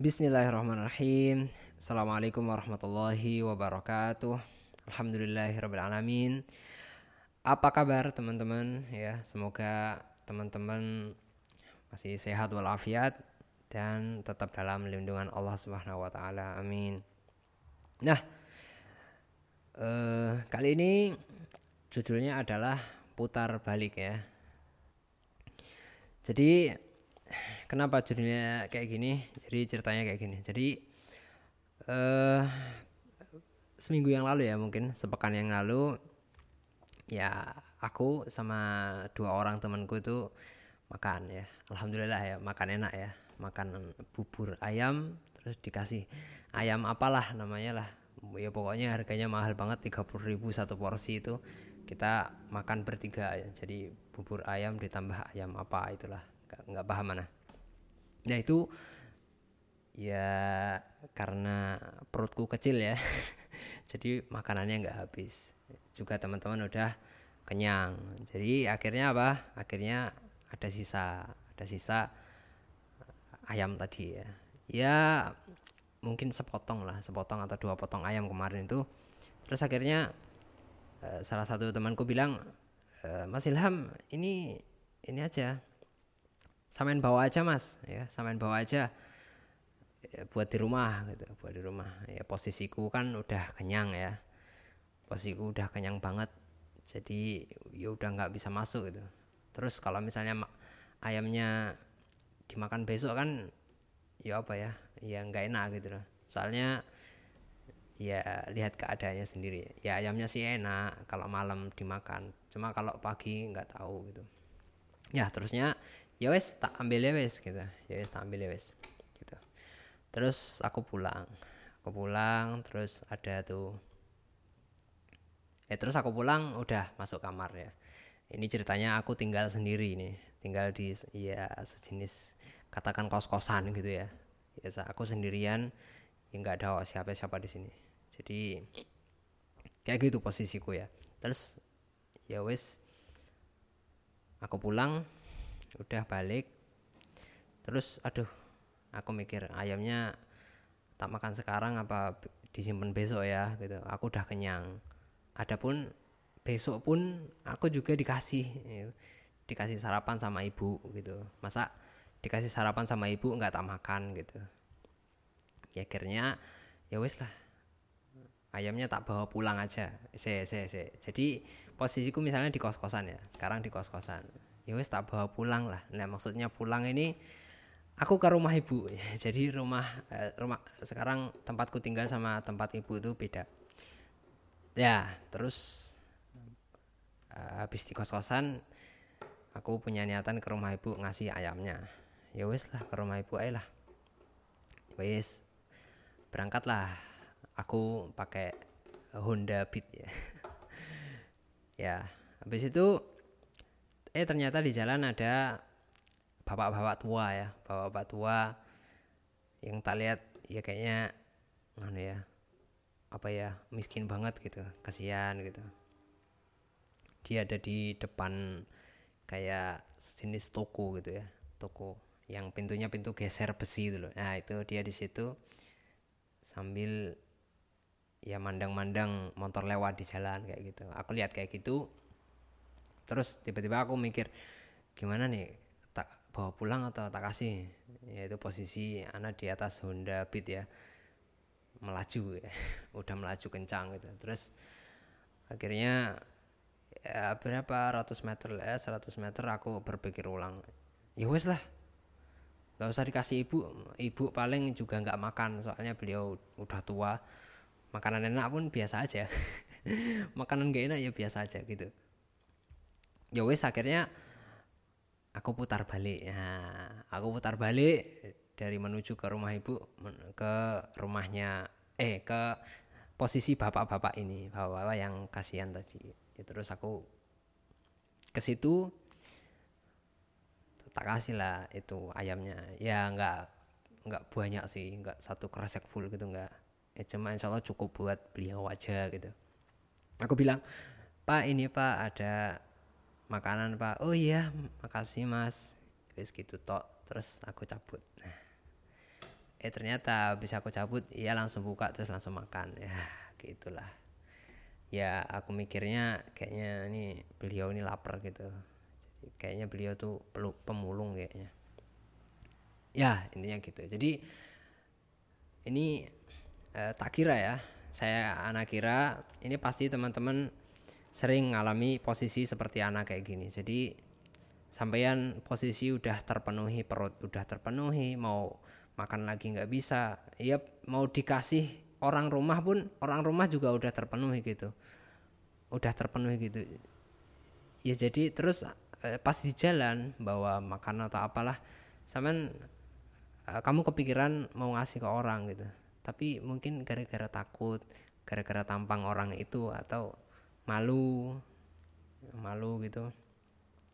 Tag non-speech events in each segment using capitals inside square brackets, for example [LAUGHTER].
Bismillahirrahmanirrahim. Assalamualaikum warahmatullahi wabarakatuh. Alhamdulillahirrahmanirrahim. Apa kabar teman-teman? Ya, semoga teman-teman masih sehat walafiat dan tetap dalam lindungan Allah Subhanahu wa taala. Amin. Nah, eh, kali ini judulnya adalah putar balik ya. Jadi kenapa judulnya kayak gini? Jadi ceritanya kayak gini. Jadi eh seminggu yang lalu ya mungkin sepekan yang lalu ya aku sama dua orang temanku itu makan ya. Alhamdulillah ya makan enak ya. Makan bubur ayam terus dikasih ayam apalah namanya lah. Ya pokoknya harganya mahal banget 30.000 satu porsi itu. Kita makan bertiga ya. Jadi bubur ayam ditambah ayam apa itulah. Nggak paham mana nah itu ya karena perutku kecil ya. [LAUGHS] Jadi makanannya nggak habis. Juga teman-teman udah kenyang. Jadi akhirnya apa? Akhirnya ada sisa ada sisa ayam tadi ya. Ya mungkin sepotong lah sepotong atau dua potong ayam kemarin itu. Terus akhirnya eh, salah satu temanku bilang e, Mas Ilham ini ini aja samain bawa aja mas. Ya samain bawa aja. Ya, buat di rumah gitu. Buat di rumah. Ya posisiku kan udah kenyang ya. Posisiku udah kenyang banget. Jadi ya udah nggak bisa masuk gitu. Terus kalau misalnya ayamnya dimakan besok kan ya apa ya? Ya nggak enak gitu loh. Soalnya ya lihat keadaannya sendiri. Ya ayamnya sih enak kalau malam dimakan. Cuma kalau pagi nggak tahu gitu. Ya terusnya ya wes tak ambil ya wes gitu. Ya wes tak ambil ya wes terus aku pulang. Aku pulang terus ada tuh. Eh terus aku pulang udah masuk kamar ya. Ini ceritanya aku tinggal sendiri nih tinggal di ya sejenis katakan kos kosan gitu ya. Ya aku sendirian ya nggak ada siapa siapa di sini. Jadi kayak gitu posisiku ya. Terus ya wes aku pulang udah balik. Terus aduh aku mikir ayamnya tak makan sekarang apa disimpan besok ya gitu. Aku udah kenyang. Adapun besok pun aku juga dikasih gitu. dikasih sarapan sama ibu gitu. Masa dikasih sarapan sama ibu nggak tak makan gitu. Ya akhirnya ya wes lah. Ayamnya tak bawa pulang aja. Se se se. Jadi posisiku misalnya di kos kosan ya. Sekarang di kos kosan ya wes tak bawa pulang lah. Nah maksudnya pulang ini aku ke rumah ibu. [LAUGHS] Jadi rumah eh, rumah sekarang tempatku tinggal sama tempat ibu itu beda. Ya terus uh, habis di kos kosan aku punya niatan ke rumah ibu ngasih ayamnya. Ya wes lah ke rumah ibu aja lah. Wes berangkatlah. Aku pakai Honda Beat ya. [LAUGHS] Ya habis itu eh ternyata di jalan ada bapak-bapak tua ya. Bapak-bapak tua yang tak lihat ya kayaknya mana ya apa ya miskin banget gitu kasihan gitu. Dia ada di depan kayak sejenis toko gitu ya toko yang pintunya pintu geser besi itu loh. Nah itu dia di situ sambil ya mandang-mandang motor lewat di jalan kayak gitu. Aku lihat kayak gitu terus tiba-tiba aku mikir gimana nih bawa pulang atau tak kasih? Yaitu posisi anak di atas Honda Beat ya. Melaju ya [LAUGHS] udah melaju kencang gitu. Terus akhirnya ya berapa ratus meter ya 100 meter aku berpikir ulang ya wes lah nggak usah dikasih ibu ibu paling juga nggak makan soalnya beliau udah tua makanan enak pun biasa aja. [LAUGHS] Makanan gak enak ya biasa aja gitu ya wes akhirnya aku putar balik. Ya aku putar balik dari menuju ke rumah ibu ke rumahnya eh ke posisi bapak-bapak ini bapak-bapak yang kasihan tadi. Ya, terus aku ke situ tak kasih lah itu ayamnya. Ya nggak nggak banyak sih nggak satu kresek full gitu nggak. Ya cuma insya Allah cukup buat beliau aja gitu. Aku bilang pak ini pak ada makanan pak. Oh iya makasih mas. Wis gitu tok terus aku cabut. Nah eh ternyata bisa aku cabut ya langsung buka terus langsung makan. Ya gitulah. Ya aku mikirnya kayaknya ini beliau ini lapar gitu. Jadi kayaknya beliau tuh perlu pemulung kayaknya. Ya intinya gitu. Jadi ini eh, tak kira ya. Saya anak kira ini pasti teman-teman sering ngalami posisi seperti anak kayak gini. Jadi sampeyan posisi udah terpenuhi perut udah terpenuhi mau makan lagi nggak bisa ya mau dikasih orang rumah pun orang rumah juga udah terpenuhi gitu. Udah terpenuhi gitu. Ya jadi terus eh, pas di jalan bawa makan atau apalah sampean eh, kamu kepikiran mau ngasih ke orang gitu. Tapi mungkin gara-gara takut gara-gara tampang orang itu atau malu malu gitu.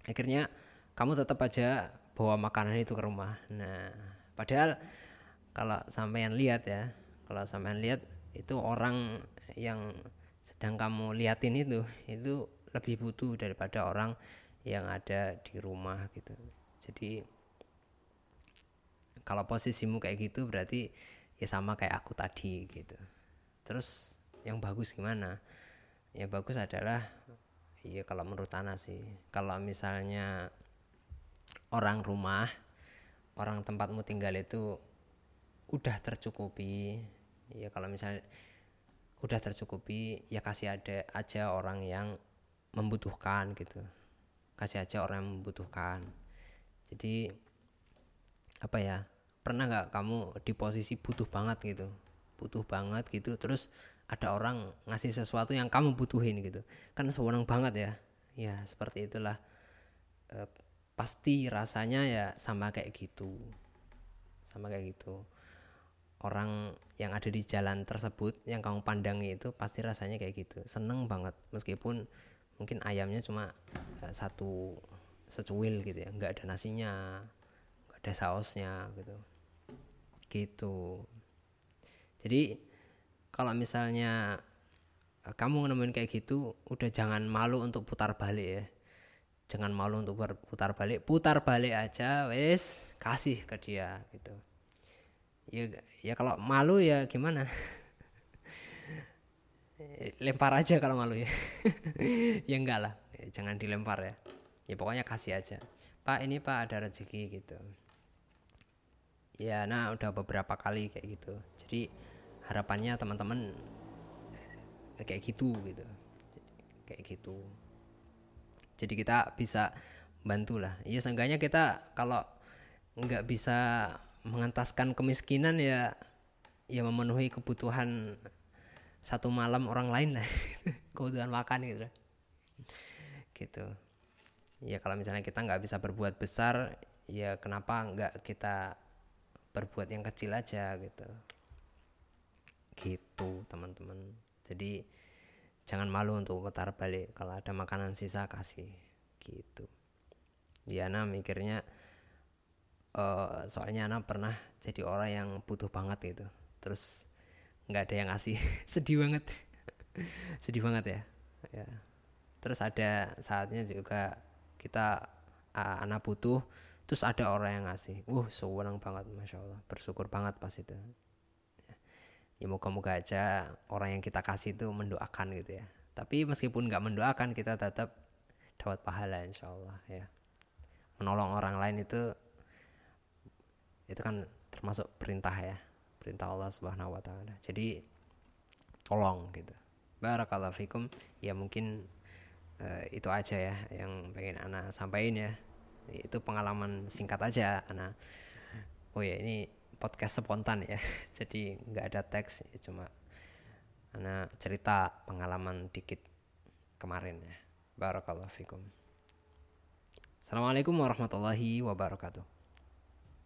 Akhirnya kamu tetap aja bawa makanan itu ke rumah. Nah padahal kalau sampean lihat ya kalau sampean lihat itu orang yang sedang kamu liatin itu itu lebih butuh daripada orang yang ada di rumah gitu. Jadi kalau posisimu kayak gitu berarti ya sama kayak aku tadi gitu. Terus yang bagus gimana ya bagus adalah ya kalau menurut Ana sih. Kalau misalnya orang rumah orang tempatmu tinggal itu udah tercukupi ya kalau misalnya udah tercukupi ya kasih ada aja orang yang membutuhkan gitu. Kasih aja orang yang membutuhkan. Jadi apa ya pernah nggak kamu di posisi butuh banget gitu? Butuh banget gitu terus ada orang ngasih sesuatu yang kamu butuhin gitu. Kan sewenang banget ya. Ya seperti itulah. E, pasti rasanya ya sama kayak gitu. Sama kayak gitu. Orang yang ada di jalan tersebut yang kamu pandangi itu pasti rasanya kayak gitu. Seneng banget. Meskipun mungkin ayamnya cuma uh, satu secuil gitu ya. Nggak ada nasinya nggak ada sausnya gitu. Gitu. Jadi kalau misalnya eh, kamu nemuin kayak gitu udah jangan malu untuk putar balik ya. Jangan malu untuk putar balik. Putar balik aja wes kasih ke dia gitu. Ya ya kalau malu ya gimana? [LAUGHS] Lempar aja kalau malu ya. [LAUGHS] Ya enggak lah jangan dilempar ya. Ya pokoknya kasih aja. Pak ini pak ada rezeki gitu. Ya nah udah beberapa kali kayak gitu. Jadi harapannya teman-teman kayak gitu gitu. Kayak gitu. Jadi kita bisa bantulah. Ya seenggaknya kita kalau nggak bisa mengentaskan kemiskinan ya ya memenuhi kebutuhan satu malam orang lain lah. [LAUGHS] Kebutuhan makan gitu. Gitu. Ya kalau misalnya kita nggak bisa berbuat besar ya kenapa nggak kita berbuat yang kecil aja gitu gitu teman-teman. Jadi jangan malu untuk putar balik. Kalau ada makanan sisa kasih. Gitu. Diana mikirnya uh, soalnya Ana pernah jadi orang yang butuh banget gitu. Terus nggak ada yang ngasih. [LAUGHS] Sedih banget. [LAUGHS] Sedih banget ya. Ya. Terus ada saatnya juga kita uh, anak butuh terus ada orang yang ngasih. Uh sewenang banget masya Allah. Bersyukur banget pas itu ya moga-moga aja orang yang kita kasih itu mendoakan gitu ya. Tapi meskipun nggak mendoakan kita tetap dapat pahala insya Allah ya. Menolong orang lain itu itu kan termasuk perintah ya. Perintah Allah subhanahu wa taala. Jadi tolong gitu. Barakallahu fikum. Ya mungkin uh, itu aja ya yang pengen anak sampaikan ya. Itu pengalaman singkat aja anak oh ya ini podcast spontan ya. [LAUGHS] Jadi nggak ada teks ya cuma anak cerita pengalaman dikit kemarin ya. Barakallahu fikum. Assalamualaikum warahmatullahi wabarakatuh